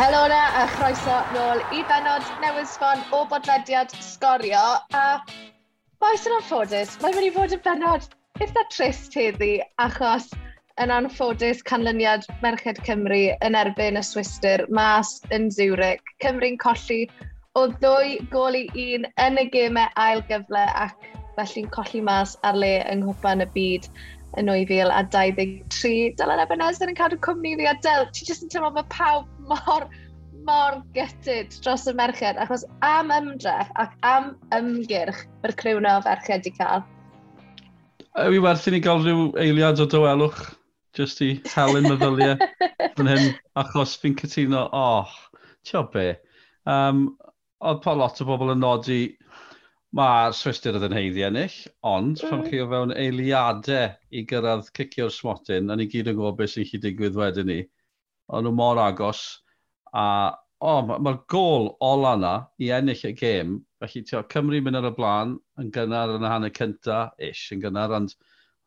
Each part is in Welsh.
Helo na, a chroeso nôl i benod newydd sbon o bodlediad sgorio a boes yn anffodus, mae'n mynd i fod yn benod eitha trist heddi achos yn anffodus canlyniad Merched Cymru yn erbyn y swister mas yn Zurich. Cymru'n colli o ddwy gol i un yn y gemau ail gyfle ac felly'n colli mas ar le yng Nghwpan y byd yn 2023. Dylan Ebenezer yn cadw cwmni fi a Del, ti jyst yn teimlo bod pawb mor, mor gytid dros y merched, achos am ymdrech ac am ymgyrch mae'r criw na o ferched i cael. Yw werth i ni gael rhyw eiliad o dywelwch, jyst i talu'n meddyliau fan hyn, achos fi'n cytuno, oh, tio be. Um, oedd pa lot o bobl yn nodi, mae'r swistyr oedd yn heiddi ennill, ond mm. pan chi o fewn eiliadau i gyrraedd cicio'r smotyn, a ni gyd yn gwybod beth sy'n chi digwydd wedyn ni, ond nhw mor agos, a o, oh, mae'r ma gol ola na i ennill y gêm, felly tio, Cymru mynd ar y blaen, yn gynnar yn y hanner cynta, ish, yn gynnar, ond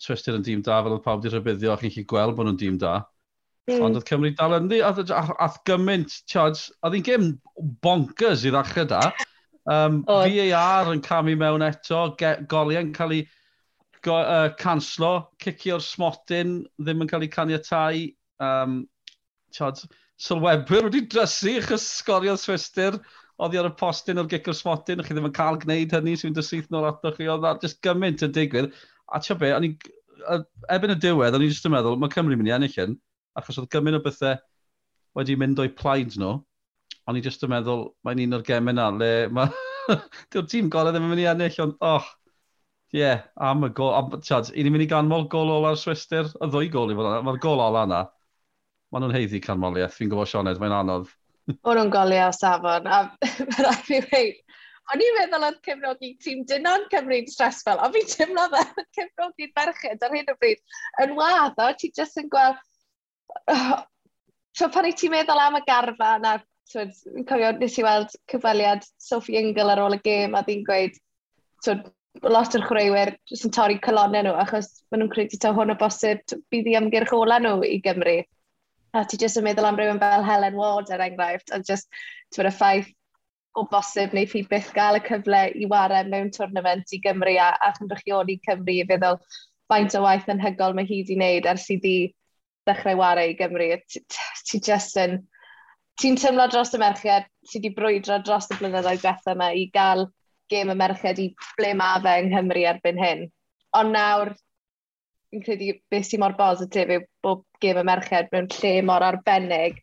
os yn dîm da, fel oedd pawb di rhybuddio, chi'n chi gweld bod nhw'n dîm da. Mm. Ond oedd Cymru dal yn ddi, ath gymaint, tiod, oedd hi'n gêm bonkers i ddechrau da. Um, oh. VAR yn camu mewn eto, goliau'n cael ei go, uh, canslo, cicio'r smotyn, ddim yn cael ei caniatau. Um, tiod, sylwebwyr wedi drysu achos sgorio'r swister oddi ar y postyn o'r gicr smotyn, chi ddim yn cael gwneud hynny sy'n mynd y syth nôl ato chi, oedd just gymaint yn digwydd. A ti'n be, o'n i, ebyn y diwedd, o'n i'n just yn meddwl, mae Cymru'n mynd i ennill hyn, achos oedd gymaint o bethau wedi mynd o'i plaid nhw, o'n i jyst yn meddwl, mae'n un o'r gemau na, le, mae, dyw'r tîm golau ddim yn mynd i ennill, ond, oh, ie, yeah, am y gol, am, tiad, i ni'n mynd i ganmol gol ola'r Swister, y ddwy gol i fod, mae'r gol ola yna, maen nhw'n heiddi canmoliaeth. Fi'n gwybod Sioned, mae'n anodd. O'n nhw'n golio safon. A rhaid fi weid, o'n i'n meddwl oedd cefnogi tîm dynon Cymru'n stres fel, ond fi'n teimlo fel cefnogi'n berched ar hyn o bryd. Yn wath, o, ti jyst yn gweld... So pan i ti'n meddwl am y garfa na, twyd, cofio, nes i weld cyfweliad Sophie Ingle ar ôl y gêm a ddi'n gweud, twyd, lot o'r chwaraewyr jyst yn torri colonnau nhw, achos maen nhw'n credu ta hwn o bosib bydd i amgylch ola nhw i Gymru a ti jyst yn meddwl am rhywun fel Helen Ward er enghraifft, a jyst, ti'n y ffaith o bosib neu chi byth gael y cyfle i wario mewn twrnament i Gymru a, a chynrychioli Cymru i feddwl faint o waith yn hygol mae hi wedi wneud ers i di ddechrau wario i Gymru. Ti just yn... Ti'n tymlo dros y merched, ti wedi brwydro dros y blynyddoedd diwetha yma i gael gêm y merched i ble mae fe yng Nghymru erbyn hyn. Ond nawr, fi'n credu beth sy'n mor bositif yw bob gêm y merched mewn lle mor arbennig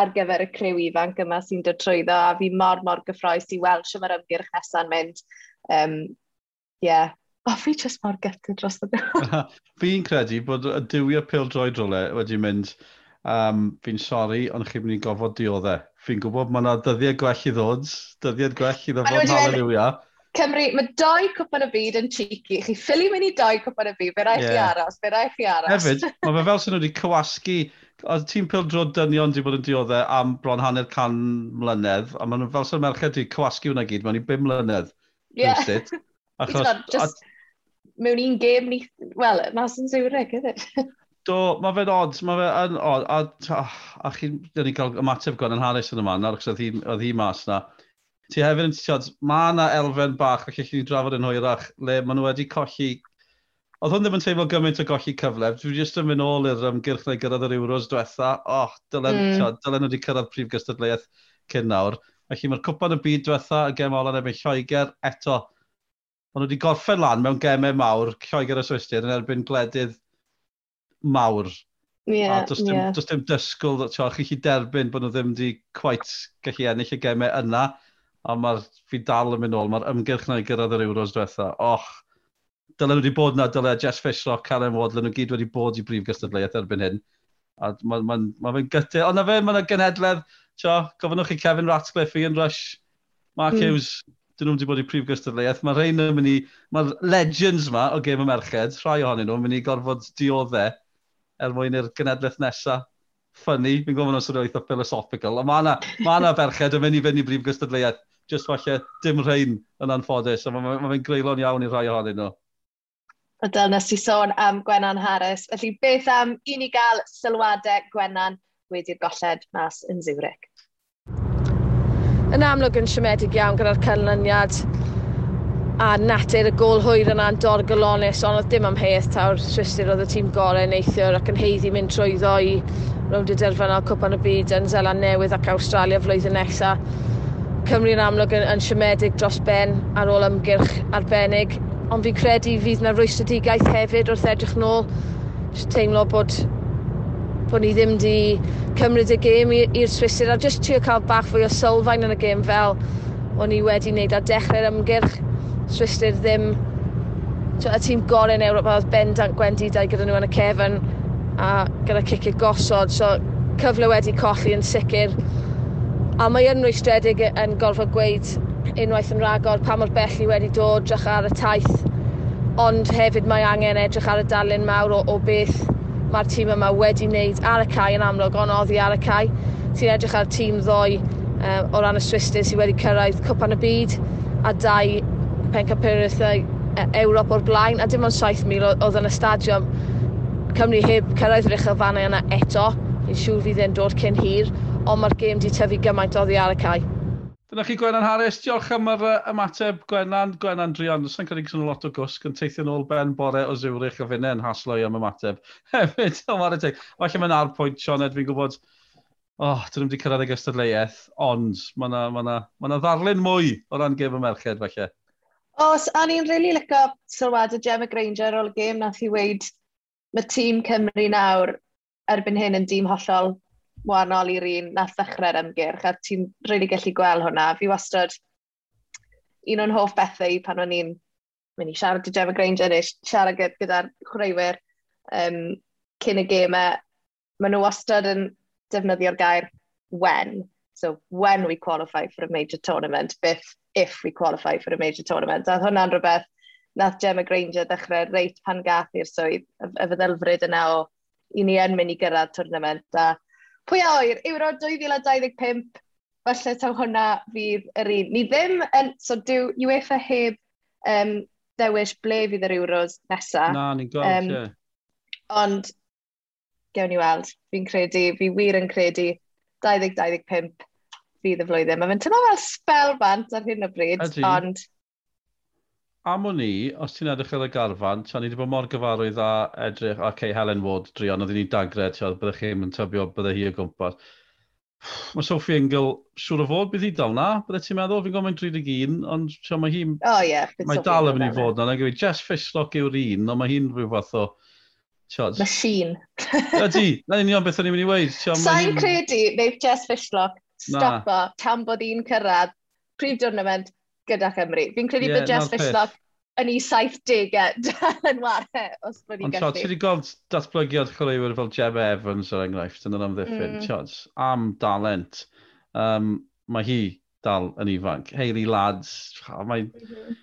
ar gyfer y criw ifanc yma sy'n dod trwyddo a fi mor mor gyffroes i weld sy'n ma'r ymgyrch nesaf mynd. Um, yeah. O, fi jyst mor gyftu dros y Fi'n credu bod y diwio pil droi drole wedi mynd, um, fi'n sori, ond chi'n mynd i gofod dioddau. Fi'n gwybod mae yna dyddiau gwell i ddod, dyddiau gwell i ddod hallelujah. Cymru, mae doi cwpan y byd yn cheeky. Chi ffili mynd i doi cwpan y byd, fe rai yeah. chi aros, fe rai chi aros. Hefyd, mae fe fel sy'n wedi cywasgu, oedd tîm pildro dynion wedi bod yn dioddau am bron hanner can mlynedd, a maen nhw fel sy'n merched wedi cywasgu hwnna gyd, maen i bim mlynedd. Ie. Yeah. Achos, just, mewn un gêm ni, wel, mas yn Zurich, ydy. Do, mae fe'n odd, mae fe'n odd, a, ah, a, a chi, dyn ni cael ymateb gwan yn hanes yn y man, achos oedd hi, oedd hi mas na ti hefyd yn tiod, mae yna elfen bach, felly chi'n drafod yn hwyrach, le maen nhw wedi colli... Oedd hwn ddim yn teimlo gymaint o golli cyfle, dwi jyst yn mynd ôl i'r ymgyrch neu gyrraedd yr Euros diwetha, oh, dylen, mm. tiod, dylen nhw wedi cyrraedd prif gystadleuaeth cyn nawr. Felly mae'r cwpan y byd diwetha, y gem olan efo'i Lloegr, eto, maen nhw wedi gorffen lan mewn gemau mawr, Lloegr y Swistir, yn erbyn gledydd mawr. Yeah, a does dim, yeah. does dim dysgwyl, chi chi derbyn bod nhw ddim wedi quite gallu ennill y gemau yna a mae'r fi dal yn mynd ôl, mae'r ymgyrch na i gyrraedd yr Euros diwetha. Och, dylen nhw wedi bod na, dylen Jess Fishrock, Karen Wadlen, nhw gyd wedi bod i brif gystadleuaeth erbyn hyn. A mae'n ma, ma, ma gyty. Ond na fe, mae'n genedledd, tio, gofynwch chi Kevin Ratcliffe, Ian Rush, Mark mm. Hughes, dyn nhw wedi bod i prif gystadleuaeth. Mae'r rhain yn mynd i, mae'r legends ma o gêm y Merched, rhai ohonyn nhw, yn mynd i gorfod dioddau er mwyn i'r genedlaeth nesaf ffynnu, fi'n gofyn os ydw eitha philosophical, ond mae yna ma, ma na ferched yn mynd i fynd i brif gystadleuaeth just falle dim rhain yn anffodus, a mae'n ma, ma, greulon iawn i rhai ohonyn nhw. O dyl, nes i sôn am Gwennan Harris. Felly beth am i ni gael sylwadau Gwennan wedi'r golled mas yn Zurich? Yn amlwg yn siomedig iawn gyda'r canlyniad a natur y gol hwyr yna'n dorgolonis, ond oedd dim am amheth taw'r Swistir oedd y tîm gorau neithiwr ac yn heiddi mynd trwyddo i rownd y derfynol Cwpan y Byd yn Zeland Newydd ac Australia flwyddyn nesaf Cymru yn amlwg yn, yn siomedig dros ben ar ôl ymgyrch arbennig, ond fi'n credu fydd yna rwystredigaeth hefyd wrth edrych nôl. Just teimlo bod, bod ni ddim wedi cymryd y gêm i'r Swisir a jyst trio cael bach fwy o sylfaen yn y gêm fel o'n i wedi wneud ar dechrau'r ymgyrch. Swisir ddim y tîm gorau yn Ewrop oedd bendant gwendidau gyda nhw yn y cefn a gyda cicio gosod so cyfle wedi colli yn sicr A mae yn rwystredig yn gorfod gweud unwaith yn ragor pa mor bell i wedi dod, drach ar y taith, ond hefyd mae angen edrych ar y dalun mawr o, o beth mae'r tîm yma wedi wneud ar y cae yn amlwg, ond oddi ar y cae. Ti'n edrych ar tîm ddoi um, o ran y Swistir sydd wedi cyrraedd Cwpan y Byd a dau pencapurithau Ewrop o'r blaen, a dim ond 7,000 oedd yn y stadiwm. Cymru heb cyrraedd rych y fannau yna eto, fi'n siŵr fydd e'n dod cyn hir, ond mae'r gêm di tyfu gymaint oddi ar y cae. Dyna chi Gwenan Harris, diolch am yr ymateb Gwenan, Gwenan Drion. Os yna'n cynnig sy'n lot o gwsg yn teithio nôl ben bore o Zurich a fyny yn haslo i am ymateb. Hefyd, o mar y teg. Falle mae'n ar pwynt, Sioned, fi'n gwybod, oh, dyn nhw wedi cyrraedd y gystadleuaeth, ond mae yna ma, na, ma na ddarlun mwy o ran gêm y merched, falle. Os, a ni'n rili really lyco sylwad y Gemma Granger o'r gêm nath i weid, mae tîm Cymru nawr erbyn hyn yn dîm hollol wahanol i'r un na ddechrau'r ymgyrch, a ti'n really gallu gweld hwnna. Fi wastad un o'n hoff bethau pan o'n i'n mynd i siarad i Gemma Granger neu siarad gyda'r chwaraewyr um, cyn y gemau, maen nhw wastad yn defnyddio'r gair when. So, when we qualify for a major tournament, if, if we qualify for a major tournament. A hwnna'n rhywbeth nath Gemma Granger ddechrau reit pan gath i'r swydd, y, y feddylfryd yna o i ni yn mynd i gyrraedd tournament a Pwy a oer, Euro 2025, falle taw hwnna fydd yr un. Ni ddim yn, so dyw UEFA heb um, ddewis ble fydd yr Euros nesaf. Na, ni'n gweld, um, yeah. Ond, gewn ni weld, fi'n credu, fi wir yn credu, 2025 fydd y flwyddyn. Mae'n tynnu fel spel bant ar hyn o bryd, Adi. ond am o'n i, os ti'n edrych ar y garfan, ti'n ni wedi bod mor gyfarwydd a edrych, ac okay, Helen Ward, drion, oedd ni'n dagred, tra byddech chi'n yn tybio, bydde hi o gwmpas. Mae Sophie Engel, siŵr o fod, bydd hi dal na, bydde ti'n meddwl, fi'n gofyn 31, ond ti'n mae hi'n... Oh, yeah, mae dal yn mynd i fod e. na, na gwyb, Jess Fishlock yw'r un, ond mae hi'n rhyw fath o... Tiod. Machine. Ydy, na union beth o'n i'n mynd i weid. Sa'n credu, neu Jess Fishlock, stopo, tan bod i'n cyrraedd, prif diwrnament, gyda Chymru. Fi'n credu yeah, bod Jess Fishlock yn ei 70au yn warhe, os bod ni'n gallu. Ond ti wedi gweld datblygiad chwaraewyr fel Gemma Evans er enghraifft yn yr amddiffyn, mm. Chods, am dalent. Um, mae hi dal yn ifanc. Hayley lads, mae... Mm -hmm.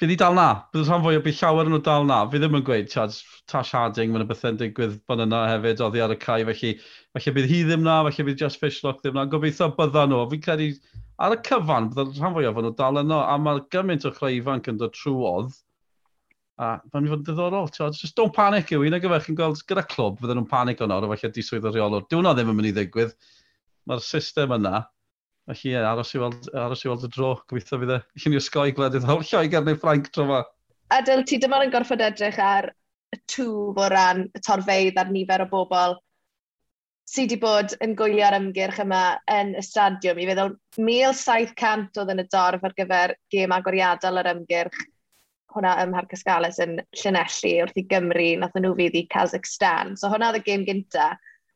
Bydd hi dal na. Bydd rhan fwy o bydd llawer yn nhw dal na. Fi ddim yn gweud, Chad, Tash Harding, mae'n bethau'n digwydd bod yna hefyd, oddi ar y cae, felly, felly bydd hi ddim na, felly bydd Just Fishlock ddim na. Gobeithio bydda nhw. Fi'n credu, ar y cyfan, bydd rhan fwy o fan nhw dal yno, a mae gymaint o chreu ifanc yn dod trwodd. A mae'n mynd i fod yn diddorol, Chad. Just don't panic yw, un o gyfer chi'n gweld gyda clwb, fydden nhw'n panic o'n or, felly diswydd o reolwr. Dwi'n hwnna ddim yn mynd i ddigwydd. Mae'r system yna. Felly, ie, aros i weld, aros i weld y dro, gobeithio fydd e. Lly'n i osgoi gledydd hol Lloegr neu Ffrainc tro yma. A dyl ti dyma yn gorfod edrych ar y twf o ran y torfeidd a'r nifer o bobl sydd wedi bod yn gwylio ar ymgyrch yma yn y stadiwm. I feddwl 1,700 oedd yn y dorf ar gyfer gêm agoriadol ar ymgyrch hwnna ym Mharcasgales yn Llanelli wrth i Gymru, nath nhw fydd i Kazakhstan. So hwnna oedd y gêm gynta.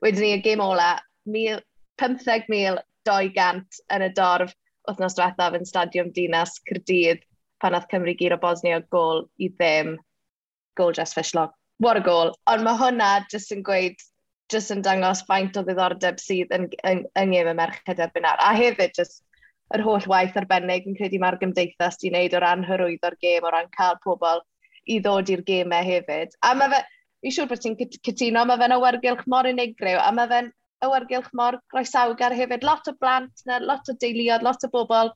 Wedyn ni y gêm ola, 15,000 200 yn y dorf wythnos diwethaf yn Stadiwm Dinas Cyrdydd pan oedd Cymru Gyr o Bosnia gol i ddim. Gol Jess Fishlog. What a goal. Ond mae hwnna jyst yn gweud, jyst yn dangos faint o ddiddordeb sydd yn, yn, yn ngym y merched erbyn ar. A hefyd jyst yr holl waith arbennig yn credu mae'r gymdeithas di wneud o ran hyrwyddo'r gêm, o ran cael pobl i ddod i'r gêmau hefyd. A mae fe, i siŵr bod ti'n cytuno, mae fe'n awyrgylch mor unigryw, a mae fe'n awyrgylch mor groesawgar hefyd. Lot o blant, na, lot o deuluodd, lot o bobl.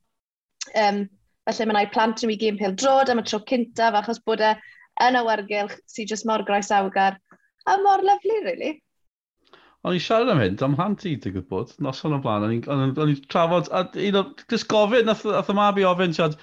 Um, felly mae yna plant nhw i gyn pil drod am y tro cyntaf achos bod e yn awyrgylch sy'n just mor groesawgar. A mor lyflu, really. O'n i siarad am hyn, am hant i dy gwybod, noson o'n blaen, o'n i'n trafod, a un o'n, just gofyn, nath, nath y mab i ofyn, siarad,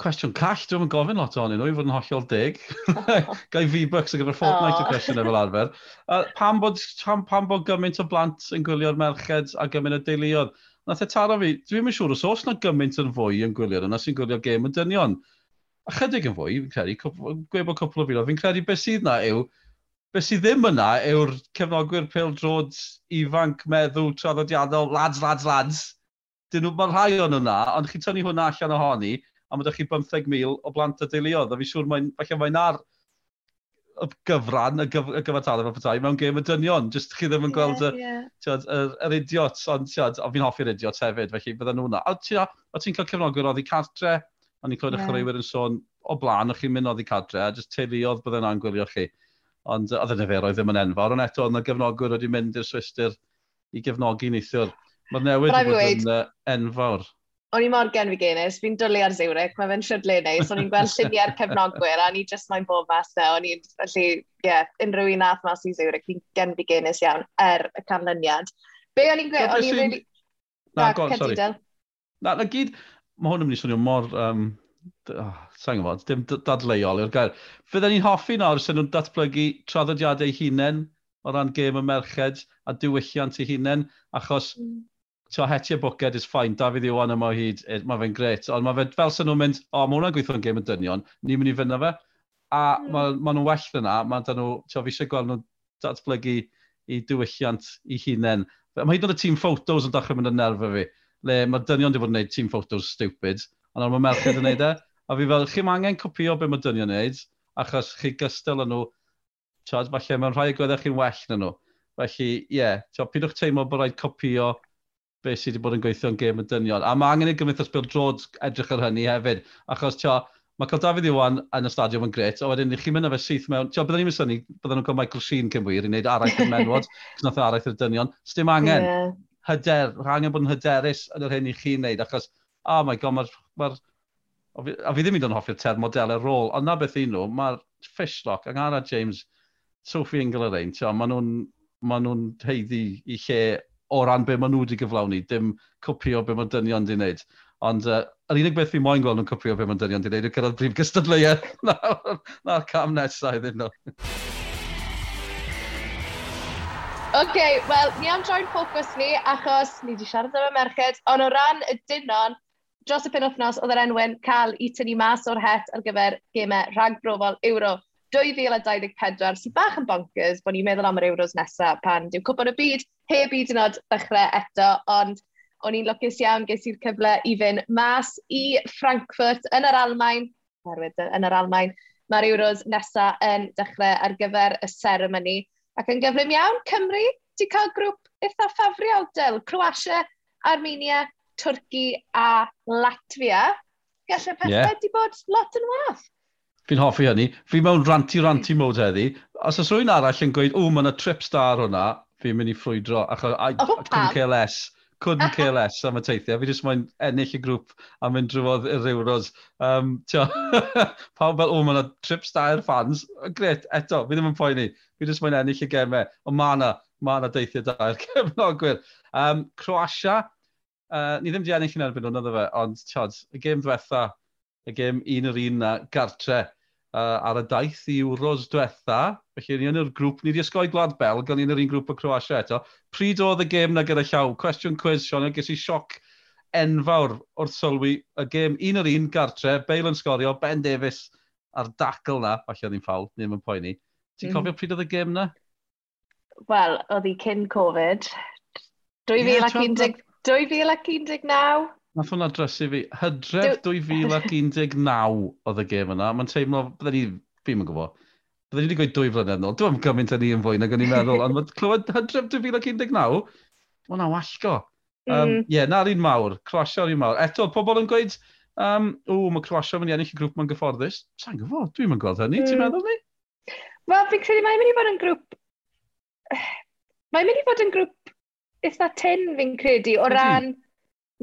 cwestiwn call, dwi'n gofyn lot o'n nhw i fod yn hollol dig. Gai V-Bucks ar gyfer Fortnite oh. o cwestiwn efo arfer. A pam bod, pam, pam bod gymaint o blant yn gwylio'r merched a gymaint o deuluodd? Nath e taro fi, dwi'n mynd siŵr os oes na gymaint yn fwy yn gwylio'r yna sy'n gwylio gêm yn dynion. A chydig yn fwy, fi'n credu, gwebo cwpl o filoedd, fi'n credu beth sydd na yw, beth sydd ddim yna yw'r cefnogwyr pil peldrod ifanc meddwl traddodiadol, lads, lads, lads. Dyn nhw, mae rhai o'n yna, ond chi tynnu hwnna allan ohoni, a mae ydych chi 15,000 o blant y deuluodd. A fi siŵr mae'n, falle mae'n ar y gyfran, y, gyf, y gyfartaledd fel petai, mewn gêm y dynion. Just chi ddim yn gweld yeah, yeah. Tiad, yr, yr idiot, ond tiad, o fi'n hoffi'r idiot hefyd, felly bydden nhw'na. A ti'n ti cael cefnogwr oddi cartre, a ni'n clywed yeah. ychreuwyr yn sôn o blaen, o'ch chi'n mynd oddi cadre, a jyst teuluodd bydden na'n gwylio chi. Ond oedd y niferoedd ddim yn enfawr, ond eto, oedd y gefnogwyr wedi mynd i'r swister i gefnogi neithiwr. Mae'r newid wedi bod yn uh, enfawr o'n i mor gen fi genis, fi'n dwlu ar Zurich, mae fe'n siwrle neis, o'n i'n gweld lluniau'r cefnogwyr, a ni just mae'n bob mas na, o'n i'n, felly, ie, yeah, unrhyw un ath mas i Zurich, fi'n gen fi genis iawn, er y canlyniad. Be o'n i'n gweld, o'n i'n really... Na, go, sorry. Na, na gyd, mae hwn yn mynd i swnio mor, um, oh, sa'n gwybod, dim dadleuol yw'r gair. Fydden ni'n hoffi nawr sy'n nhw'n datblygu traddodiadau hunain o ran gêm y merched a diwylliant eu hunain, achos mm. So hetiau bwced is fine, Dafydd Iwan yma o hyd, eh, mae fe'n gret. Ond mae fe, fel sy'n nhw'n mynd, o, mae hwnna'n gweithio'n gêm yn dynion, ni'n mynd i fynd fe. A mm. mae ma nhw'n well yna, mae dan nhw, tio, fi eisiau gweld nhw datblygu i diwylliant i hunain. Mae hyd yn oed y tîm ffotos yn dechrau mynd yn nerfa fi, le mae dynion wedi bod yn gwneud tîm ffotos stupid, ond mae merched yn gwneud e. A fi fel, chi'n angen copio be mae dynion yn gwneud, achos chi gystal yn nhw, tio, falle mae'n rhai agweddau chi'n well na nhw. Felly, ie, yeah, tio, pidwch teimlo bod rhaid copio be sydd wedi bod yn gweithio yn gêm y dynion. A mae angen i gymryd Bill Jones edrych ar hynny hefyd, achos tio, mae cael David Iwan yn y stadiwm yn gret, a wedyn chi'n mynd â fe syth mewn, tio, byddwn ni'n mynd syni, byddwn nhw'n cael Michael Sheen cyn wir i wneud araith yn menwod, cos nath araith i'r dynion. Sdim angen, yeah. hyder, angen bod yn hyderus yn yr hyn i chi'n wneud, achos, oh my god, mae'r... Ma a fi ddim yn hoffi'r ter modelau rôl, ond na beth un nhw, mae'r Fishlock, Angara James, Sophie Ingle yr ein, maen nhw'n ma nhw heiddi i lle o ran be maen nhw wedi gyflawni, dim cwpio be mae dynion wedi wneud. Ond uh, yr unig beth fi moyn gweld nhw'n cwpio be mae dynion wedi wneud yw cyrraedd brif gystadleuau na'r na cam nesaf iddyn nhw. OK, wel, ni am droi'n ffocws ni, achos ni wedi siarad am y merched, ond o ran y dynon, dros y penwthnos oedd yr enwyn cael i tynnu mas o'r het ar gyfer gemau rhagbrofol Euro. 2024 sy'n bach yn bonkers bod ni'n meddwl am yr Euros nesaf pan dyw cwpon y byd heb i dynod ddechrau eto, ond o'n i'n lwcus iawn ges i'r cyfle i fynd mas i Frankfurt yn yr Almain, yn yr Almain, mae'r Euros nesaf yn dechrau ar gyfer y seremoni. Ac yn gyflym iawn, Cymru, di cael grŵp eitha ffafriol, Dyl, Croatia, Armenia, Twrci a Latvia. Gallai pethau yeah. di bod lot yn wath. Fi'n hoffi hynny. Fi mewn ranti-ranti mod heddi. Os oes rwy'n arall yn gweud, o, mae yna trip star hwnna, fi'n mynd i ffrwydro, achos I, oh, couldn't care less. Couldn't care less am y teithiau. Fi jyst moyn ennill y grŵp a mynd drwodd yr Euros. Um, pawb fel, o, mae yna trip star fans. Gret, eto, fi ddim yn poeni. Fi jyst moyn ennill y gemau. Ond mae yna, mae yna deithiau da i'r cefnogwyr. Um, Croatia, uh, ni ddim di ennill yn erbyn hwnna, dde fe, ond, tiod, y gêm ddiwetha, y gêm un yr un na gartre uh, ar y daith i Euros diwetha. Felly ni yn yr grŵp, ni wedi ysgoi Gwlad Belg, ond ni yn yr un grŵp o Croatia eto. Pryd oedd y gêm na gyda llaw? Cwestiwn quiz, Sean, ges i sioc enfawr wrth sylwi y gêm un yr un gartre, Bale yn sgorio, Ben Davies a'r dacl na, falle oedd hi'n ffawl, ddim yn poeni. Ti'n mm. cofio pryd oedd y gêm na? Wel, oedd hi cyn Covid. 2019, yeah, 2019, Nath hwnna drysu fi. Hydref 2019 oedd y gêm yna. Mae'n teimlo, bydden ni, fi'n yn gwybod, bydden ni wedi gweud dwy flynedd nôl. Dwi'n gymaint yn un fwy nag o'n i'n meddwl, ond mae clywed Hydref 2019, mae'n awallgo. Ie, um, mm. yeah, na'r un mawr, croesio'r un mawr. Eto, pobl yn gweud, um, o, mae croesio fy'n ennill y grŵp mae'n gyfforddus. Sa'n gwybod, dwi'n mynd gweld hynny, mm. ti'n meddwl ni? Wel, fi'n credu mae'n mynd i fod yn grŵp... Mae'n mynd i fod yn grŵp eitha ten, fi'n credu, o ran... Mm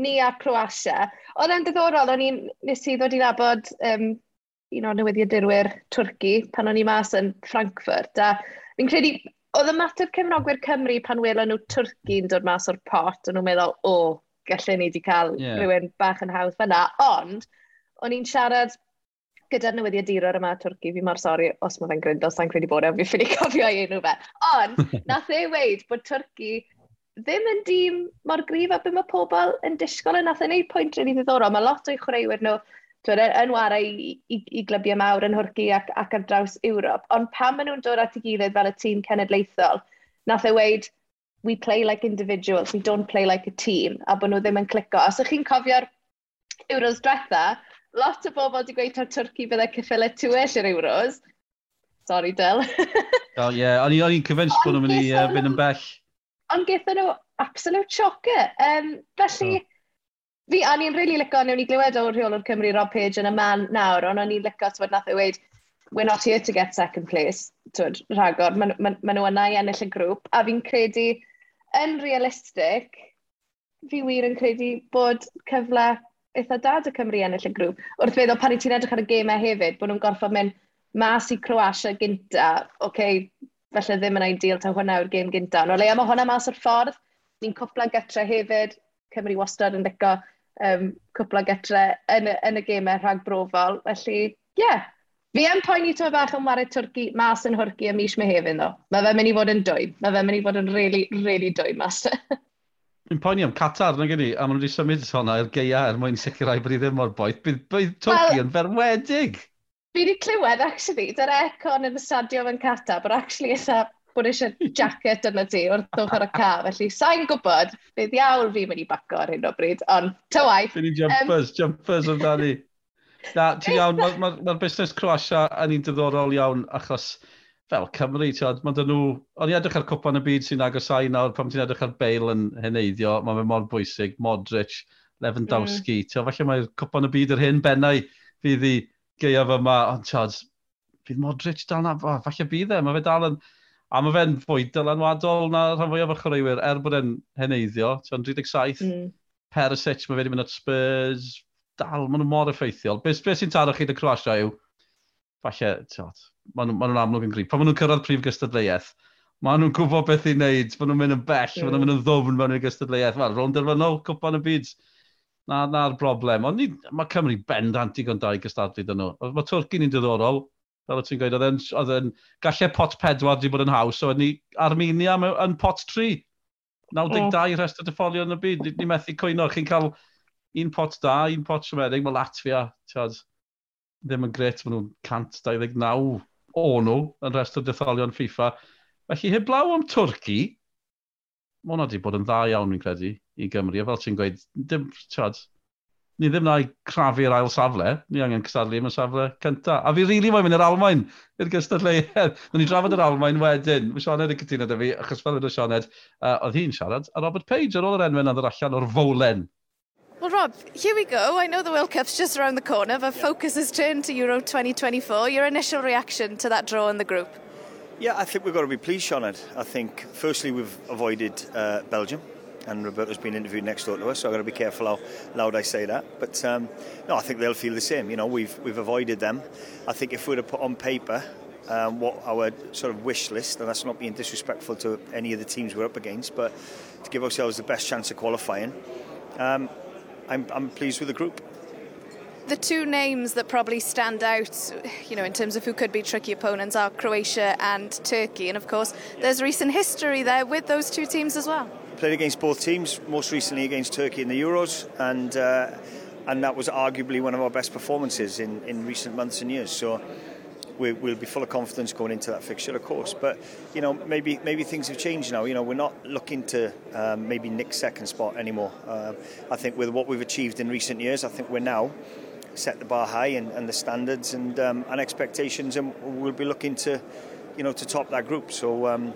ni a Croatia. Oedd e'n diddorol, o'n i'n nes i ddod i nabod um, un o'r newyddiadurwyr Twrci pan o'n i mas yn Frankfurt. A fi'n credu, oedd y mater cefnogwyr Cymru pan welon nhw Twrci'n dod mas o'r pot, o'n nhw'n meddwl, o, oh, gallwn ni wedi cael yeah. rhywun bach yn hawdd fyna. Ond, o'n i'n siarad gyda'r newyddiadurwyr yma Twrci, fi mor sori os mae fe'n gryndo, sa'n credu bod e, fi'n ffili cofio ei enw fe. Ond, nath e weid bod Twrci ddim yn dîm mor grif a beth mae pobl yn disgwyl yn nath e yn ei pwynt rili really ddiddorol. Mae lot o'i chwaraewyr nhw dweud, e, yn warau i, i, i glybiau mawr yn Hwrgi ac, ac ar draws Ewrop. Ond pan maen nhw'n dod at ei gilydd fel y tîm cenedlaethol, nath e weid, we play like individuals, we don't play like a team, a bod nhw ddim yn clico. Os ydych chi'n cofio'r Euros diwetha, lot o bobl wedi gweud o'r Twrci byddai cyffile tywyll i'r Euros. Sorry, Dyl. Dyl, ie. O'n i'n convinced bod nhw'n mynd i fynd yn bell ond gaethon nhw absolute shocker. Um, felly, oh. fi, o'n i'n really licio, newn ni glywed o'r rheol o'r Cymru Rob Page yn y man nawr, ond o'n i'n licio, twyd, nath ei weid, we're not here to get second place, twyd, rhagor, maen ma, ma nhw yna i ennill y grŵp, a fi'n credu, yn realistig, fi wir yn credu bod cyfle eitha dad y Cymru ennill y grŵp. Wrth feddwl, pan i ti'n edrych ar y gemau hefyd, bod nhw'n gorfod mynd mas i Croatia gynta, oce, okay, felly ddim yn ideal ta hwnna yw'r gêm gyntaf. No, leia, mae hwnna mas o'r ffordd, ni'n cwpla getre hefyd, Cymru wastad yn dico um, cwpla getre yn, yn y gemau rhag brofol. Felly, ie, yeah. fi yn poeni to bach yn wario Twrci mas yn hwrci ym mis me hefyd, ddo. Mae fe'n mynd i fod yn dwy. Mae fe'n mynd i fod yn really, really dwy mas. Fi'n poeni am Qatar na gen i, a maen nhw wedi symud hwnna i'r geia er mwyn sicrhau bod i ddim mor boeth. Bydd, bydd Twrci well, yn ferwedig. Fi wedi clywed, actually, dy'r econ yn y stadio yn cata, bod actually eitha bod eisiau jacket yna ti wrth ochr y ca. Felly, sa'n gwybod beth iawn fi'n mynd i baco ar hyn o bryd, ond ta waith. Fy ni jumpers, um... jumpers amdani. Na, ti'n iawn, mae'r ma, ma, ma busnes Croatia yn un diddorol iawn, achos fel Cymru, tiod, mae dyn nhw... O'n i edrych ar cwpan y byd sy'n agosau nawr, pam ti'n edrych ar Bale yn heneiddio, mae fe mor bwysig, Modric, Lewandowski. Mm. Tio, falle mae'r cwpan y byd yr hyn bennau fydd i gaeaf yma, ond Charles, bydd Modric dal na, oh, falle bydd e, mae fe dal yn, a mae fe'n fwy dylanwadol na rhan fwyaf o chwaraewyr, er bod e'n heneiddio, ti'n 37, mm. Perisic, mae fe wedi mynd at Spurs, dal, maen nhw mor effeithiol. Beth be sy'n taro chi dy Croatia yw, falle, tiod, maen nhw'n ma nhw amlwg yn gryf. Pan maen nhw'n cyrraedd prif gystadleuaeth, maen nhw'n gwybod beth i wneud, maen nhw'n mynd yn bell, mm. maen nhw'n hmm. mynd yn ddofn mewn i'r gystadleuaeth. Wel, rôn derfynol, cwpan y byd na, na'r broblem. Ond mae Cymru bendant digon da i gystadlu dyn nhw. Mae Twrci ni'n diddorol, fel y ti'n gweud, oedd yn gallu pot pedwar di bod yn haws, so ni Armenia yn pot tri. 92 mm. rest o diffolio yn y byd, ni, ni methu cwyno, chi'n cael un pot da, un pot siomedig, mae Latvia, tiad, ddim yn gret, maen nhw'n 129 o nhw yn rest o yn FIFA. Felly heblaw am Twrci, mae hwnna wedi bod yn dda iawn, fi'n credu, i Gymru. A fel ti'n gweud, dim, tiad, ni ddim na i crafu'r ail safle, ni angen cystadlu am y safle cynta. A fi rili really mae'n mynd i'r Almain, i'r gystadleuedd. Nw'n ni drafod yr Almain wedyn. Mae Sioned yn cytuno da fi, achos fel ydw Sioned, uh, oedd hi'n siarad, a Robert Page ar ôl yr enwyn oedd allan o'r fowlen. Well, Rob, here we go. I know the World Cup's just around the corner, but yeah. focus has turned to Euro 2024. Your initial reaction to that draw in the group? Yeah, I think we've got to be pleased, Sioned. I think, firstly, we've avoided uh, Belgium. and Roberto's been interviewed next door to us, so I've got to be careful how loud I say that. But um, no, I think they'll feel the same. You know, we've we've avoided them. I think if we were to put on paper um, what our sort of wish list, and that's not being disrespectful to any of the teams we're up against, but to give ourselves the best chance of qualifying, um, I'm, I'm pleased with the group. The two names that probably stand out, you know, in terms of who could be tricky opponents are Croatia and Turkey. And of course, there's recent history there with those two teams as well. Played against both teams, most recently against Turkey in the Euros, and uh, and that was arguably one of our best performances in, in recent months and years. So we, we'll be full of confidence going into that fixture, of course. But you know, maybe maybe things have changed now. You know, we're not looking to um, maybe nick second spot anymore. Uh, I think with what we've achieved in recent years, I think we're now set the bar high and, and the standards and um, and expectations, and we'll be looking to you know to top that group. So. Um,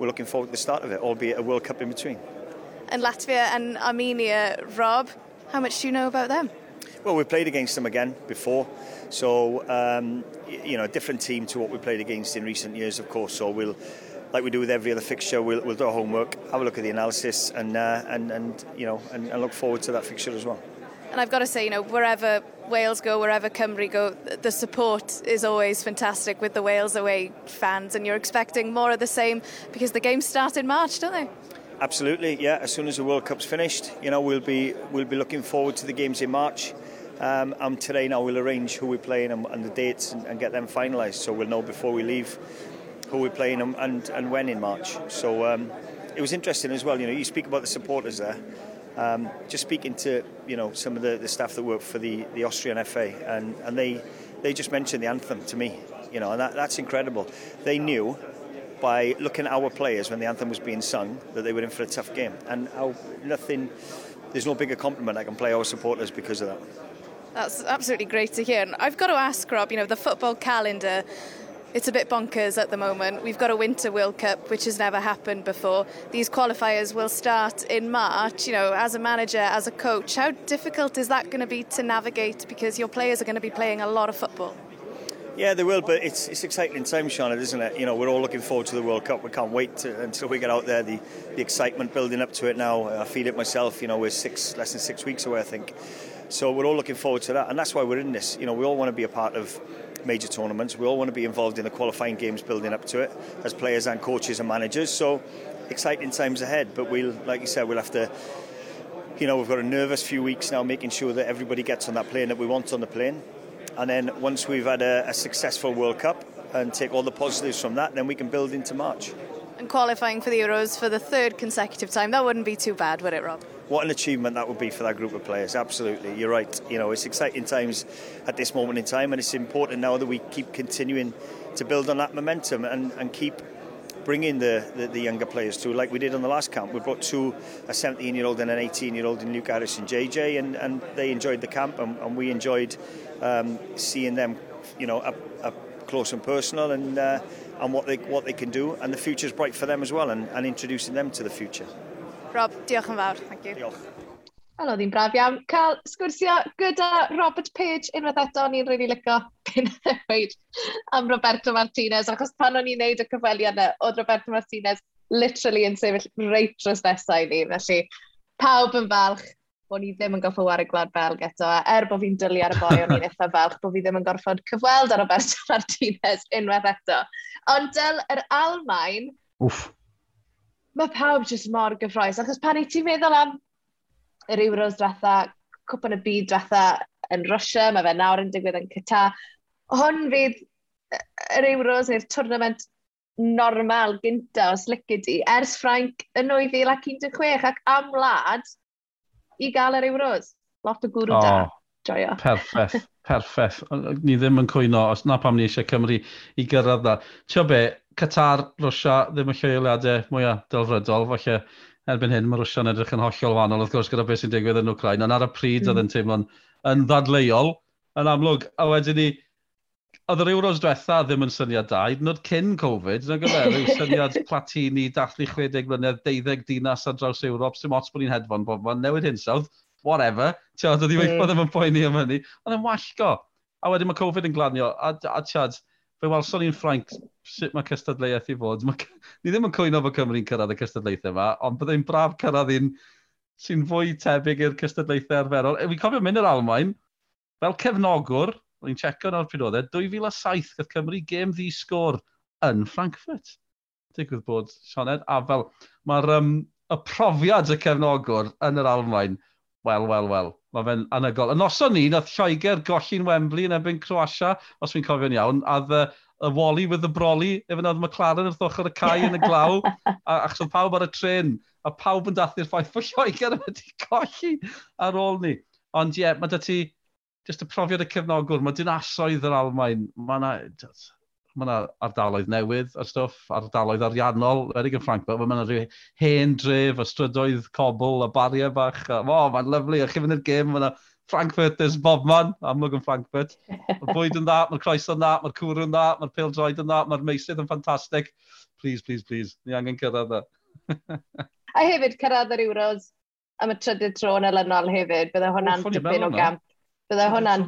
we're looking forward to the start of it, albeit a World Cup in between. And Latvia and Armenia, Rob, how much do you know about them? Well, we played against them again before, so um, you know, a different team to what we played against in recent years, of course. So we'll, like we do with every other fixture, we'll, we'll do our homework, have a look at the analysis, and uh, and and you know, and, and look forward to that fixture as well. And I've got to say, you know, wherever Wales go, wherever Cymru go, the support is always fantastic with the Wales away fans, and you're expecting more of the same because the games start in March, don't they? Absolutely, yeah. As soon as the World Cup's finished, you know, we'll be we'll be looking forward to the games in March. Um, and today now we'll arrange who we're playing and, and the dates and, and get them finalised, so we'll know before we leave who we're playing and, and, and when in March. So um, it was interesting as well. You know, you speak about the supporters there. Um, just speaking to you know some of the, the staff that work for the, the Austrian FA, and, and they they just mentioned the anthem to me. You know, and that, that's incredible. They knew by looking at our players when the anthem was being sung that they were in for a tough game, and how nothing. There's no bigger compliment I can play our supporters because of that. That's absolutely great to hear. And I've got to ask, Rob, you know, the football calendar, it's a bit bonkers at the moment. We've got a Winter World Cup, which has never happened before. These qualifiers will start in March. You know, as a manager, as a coach, how difficult is that going to be to navigate because your players are going to be playing a lot of football? Yeah, they will, but it's, it's exciting time, Shauna, isn't it? You know, we're all looking forward to the World Cup. We can't wait to, until we get out there. The, the excitement building up to it now. I feel it myself. You know, we're six, less than six weeks away, I think. So we're all looking forward to that, and that's why we're in this. You know, we all want to be a part of major tournaments. We all want to be involved in the qualifying games building up to it as players and coaches and managers. So exciting times ahead. But we'll, like you said, we'll have to. You know, we've got a nervous few weeks now, making sure that everybody gets on that plane that we want on the plane. And then once we've had a, a successful World Cup and take all the positives from that, then we can build into March. And qualifying for the Euros for the third consecutive time, that wouldn't be too bad, would it, Rob? What an achievement that would be for that group of players. Absolutely, you're right. You know, it's exciting times at this moment in time, and it's important now that we keep continuing to build on that momentum and, and keep bringing the, the, the younger players through, like we did on the last camp. We brought two, a 17 year old and an 18 year old in Luke Harris and JJ, and, and they enjoyed the camp, and, and we enjoyed um, seeing them, you know, up, up close and personal, and uh, and what they what they can do, and the future is bright for them as well, and, and introducing them to the future. Rob, diolch yn fawr. Thank you. Diolch. Wel, oedd hi'n braf iawn. Cael sgwrsio gyda Robert Page unwaith eto, ni'n rili really licio byn ddweud am Roberto Martinez, achos pan o'n i'n neud y cyfweliad yna, oedd Roberto Martinez literally yn sefyll reit dros nesau ni, felly pawb yn falch bod ni ddim yn goffo war y Gwlad Belg eto, er bod fi'n dylu ar y boi o'n i'n eitha falch, bod fi ddim yn gorfod cyfweld ar Roberto Martinez unwaith eto. Ond dyl yr Almain, Wff mae pawb jyst mor gyffroes. Achos pan i ti'n meddwl am yr Euros dretha, cwpan y byd dretha yn Russia, mae fe nawr yn digwydd yn Qatar. Hwn fydd yr Euros neu'r twrnament normal gynta os lygu di, ers Ffrainc yn 2016 ac am wlad i gael yr Euros. Lot o gwrw oh. da joio. Perffaith, perffaith. Ni ddim yn cwyno, os na pam ni eisiau Cymru i gyrraedd dda. Tio be, Qatar, Rwysia, ddim y lleoliadau mwyaf delfrydol, falle erbyn hyn mae Rwysia'n edrych yn hollol wahanol, wrth gwrs, gyda beth sy'n digwydd yn Ukraine, ond ar y pryd mm. oedd yn teimlo'n yn ddadleuol, yn amlwg, a wedyn ni, oedd yr Euros diwetha ddim yn syniad da, hyd yn oed cyn Covid, yn gyfer, yw syniad platini, dathlu 60 mlynedd, 12 dinas ar draws Ewrop, sy'n ots bod ni'n hedfan bobl, newid hinsawdd, whatever, ti'n oedd i weithio ddim yn mm. poeni am hynny, ond yn wallgo. A wedyn mae Covid yn glanio, a, a tiad, Fe welson ni'n Ffrainc sut mae cystadleuaeth i fod. Ma, ni ddim yn cwyno fod Cymru'n cyrraedd y cystadleuaeth yma, ond byddai'n braf cyrraedd un sy'n fwy tebyg i'r cystadleuaethau arferol. E, Fi'n cofio mynd yr Almain, fel cefnogwr, o'n i'n checio nawr pryd oedd e, 2007 gyda Cymru gêm ddi sgôr yn Frankfurt. Digwydd bod Sioned, a fel mae'r um, y profiad y cefnogwr yn yr Almain – Wel, wel, wel. Mae fe'n anygol. Y noson ni, nath Lloegr golli'n Wembley yn ebyn Croatia, os fi'n cofio'n iawn, a the, y Wally with the Brolly, efo nad McLaren wrth ochr y cae yn y glaw, a achos oedd pawb ar y tren, a pawb yn dathlu'r ffaith fod Lloegr wedi colli ar ôl ni. Ond ie, yeah, mae dy ti, jyst y profiad y cefnogwr, mae dinasoedd yr Almain, mae yna, mae yna ardaloedd newydd a stwff, ardaloedd ariannol, erig yn Frankfurt, mae yna rhyw hen dref, a strydoedd cobl, a bariau bach, a o, mae'n lyflu, a chi fynd i'r gym, mae yna Frankfurters bob man, amlwg yn Frankfurt. Mae'r bwyd yn dda, mae'r croes yn dda, mae'r cwr yn dda, mae'r pil pildroed yn dda, mae'r meisydd yn ffantastig. Please, please, please, ni angen cyrraedd e. a hefyd cyrraedd yr Euros am y trydydd tro yn elynol hefyd, bydde hwnna'n dipyn o gamp. Bydde hwnna'n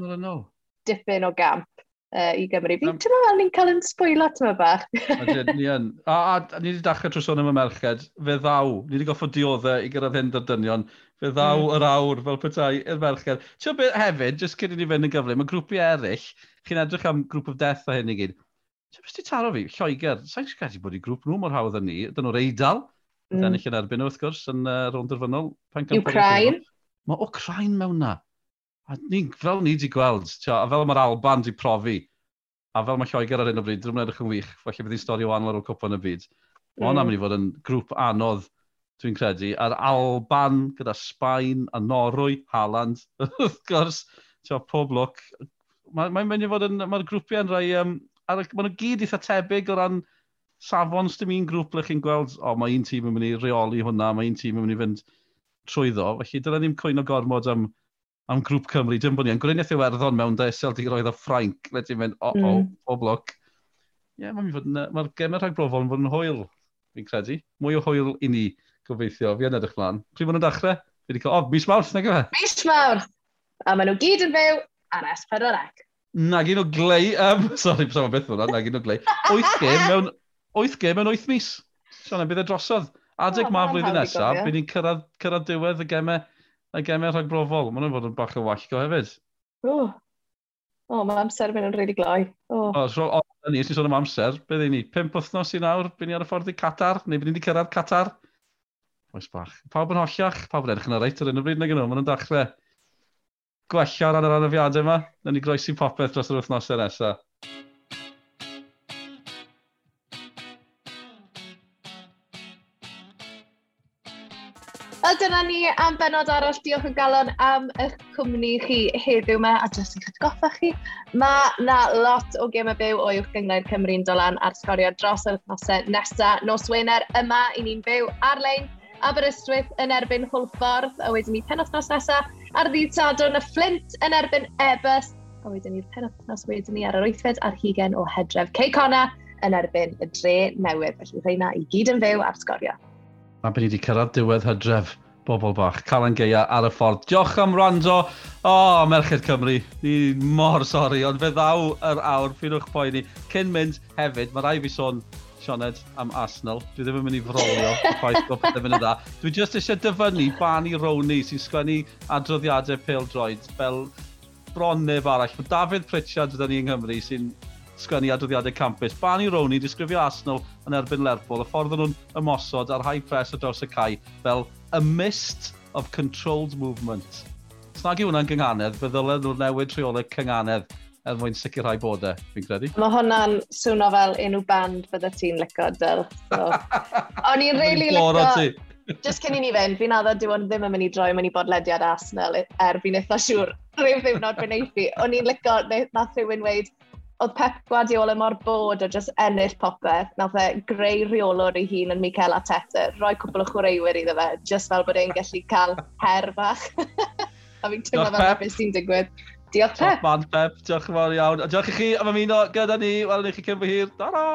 dipyn o gamp uh, i Gymru. Fi'n teimlo fel ni'n cael yn sbwylo tyma bach. Ni yn. A, a, a ni wedi dechrau trwy sôn am y merched. Fe ddaw. Ni wedi goffo dioddau i gyrraedd hyn dyr dynion. Fe ddaw mm. yr awr fel petai i'r merched. Ti'n beth hefyd, jyst cyn i ni fynd yn gyflym, mae grwpi eraill, chi'n edrych am grŵp of death a hyn i gyd. Ti'n beth ti taro fi? Lloegr. Sa'n credu bod i grŵp nhw mor hawdd yn ni. Dyn nhw'r eidal. Mm. Dyn ni'n erbyn nhw, wrth gwrs, yn uh, rownd yr fynol. Ukraine. Mae Ukraine mewn na. A ni, fel ni wedi gweld, tio, a fel mae'r Alban wedi profi, a fel mae Lloegr ar hyn o bryd, dwi'n edrych yn wych, felly bydd hi'n stori o anwyr o'r cwpa yn y byd. Mae mm. hwnna'n mynd i fod yn grŵp anodd, dwi'n credu, a'r Alban gyda Sbaen a Norwy, Haaland, wrth gwrs, tio, pob look. Mae'n mae mynd i fod yn, mae'r grwpiau yn rhai, um, ar, maen nhw gyd eitha tebyg o ran safon sydd un grŵp le chi'n gweld, o, mae un tîm yn mynd i reoli hwnna, mae un tîm yn mynd i fynd trwyddo, felly dyna ni'n cwyno gormod am am grŵp Cymru, dim bod ni yn gwreiniaeth Iwerddon mewn da roedd o Ffrainc, wedi mynd o, o, mm. o bloc. Ie, yeah, mae'r ma, ma gemau rhag brofol yn fod yn hwyl, fi'n credu. Mwy o hwyl i ni, gobeithio, fi yn edrych mlaen. Pryd bod yn dechrau? Fi wedi cael, o, mis mawrth, nag yma? E? Mis mawrth! A maen nhw gyd yn fyw ar S4C. Nag un o glei, um, sorry, beth beth hwnna, nag un o glei. Oeth gem mewn, oeth gem mewn oeth mis. Sian, bydd e drosodd. Adeg oh, ma flwyddyn nesaf, bydd ni'n cyrraedd, cyrraedd diwedd y gemau a gemau er rhag brofol. Mae nhw'n fod yn bach o wallgo hefyd. O, oh. oh, mae amser yn mynd yn rili really gloi. O, oh. oh, so, oh, ni, os sôn am amser, beth ni? Pimp wythnos i nawr, byd ni ar y ffordd i Qatar, neu byd ni wedi cyrraedd Qatar. Oes bach. Pawb yn hollach, pawb yn edrych yn y reit ar un o bryd na gynnu, maen nhw'n dachrau gwella ar yr anafiadau yma. Na ni groesi popeth dros yr wythnosau nesaf. dyna ni am benod arall. Diolch yn galon am eich cwmni chi heddiw yma. A jyst yn cydgoffa chi, mae na lot o gemau byw o uwch gynglau'r Cymru'n dolan ar sgorio dros yr wythnosau nesaf. Nos Wener yma i ni'n byw ar-lein Aberystwyth yn erbyn Hwlffordd, a wedyn ni penwthnos nesaf ar ddydd Sadwn y Flint yn erbyn Ebus, a wedyn ni'r penwthnos wedyn ni ar yr wythfed ar hugen o Hedref Ceicona yn erbyn y dre newydd. Felly rhaina i gyd yn fyw ar sgorio. Mae byd wedi cyrraedd diwedd Hydref bobl bach. Calan Geia ar y ffordd. Diolch am rando. O, oh, Merched Cymru, ni mor sori, ond fe ddaw yr awr, ffynwch poeni. Cyn mynd hefyd, mae rai fi sôn Sioned am Arsenal. Dwi ddim yn mynd i frolio ffaith bod pethau fynd yn dda. Dwi jyst eisiau dyfynnu Barney Rowney sy'n sgwennu adroddiadau pêl droed fel bron neb arall. Mae David Pritchard gyda ni yng Nghymru sy'n sgwennu adroddiadau campus. Barney Rowney disgrifio Arsenal yn erbyn Lerpwl, y ffordd nhw'n ymosod ar high press o draws y cae fel a mist of controlled movement. Snag i hwnna'n gynghanedd, fe ddylen nhw'n newid rheolau cynghanedd er mwyn sicrhau bod e, fi'n credu. Mae hwnna'n swno fel unrhyw band bydde ti'n licio, Dyl. So. O'n i'n really licio... Just cyn i ni fynd, fi'n addo dyw ond ddim yn mynd i droi mewn i bodlediad Arsenal er fi'n eitha siŵr rhyw ddiwrnod fe wneud fi. O'n i'n licio, nath rhywun weid, oedd Pep Guardiola mor bod o just ennill popeth, nath e greu rheolwr i hun yn Mikel Ateta, rhoi cwbl o chwaraewyr iddo fe, just fel bod e'n gallu cael her bach. a fi'n teimlo fel beth sy'n digwydd. Diolch Pep. Top man Pep, diolch yn fawr iawn. A diolch i chi am ymuno gyda ni, welwn i chi cyn fy hir. Ta-ra!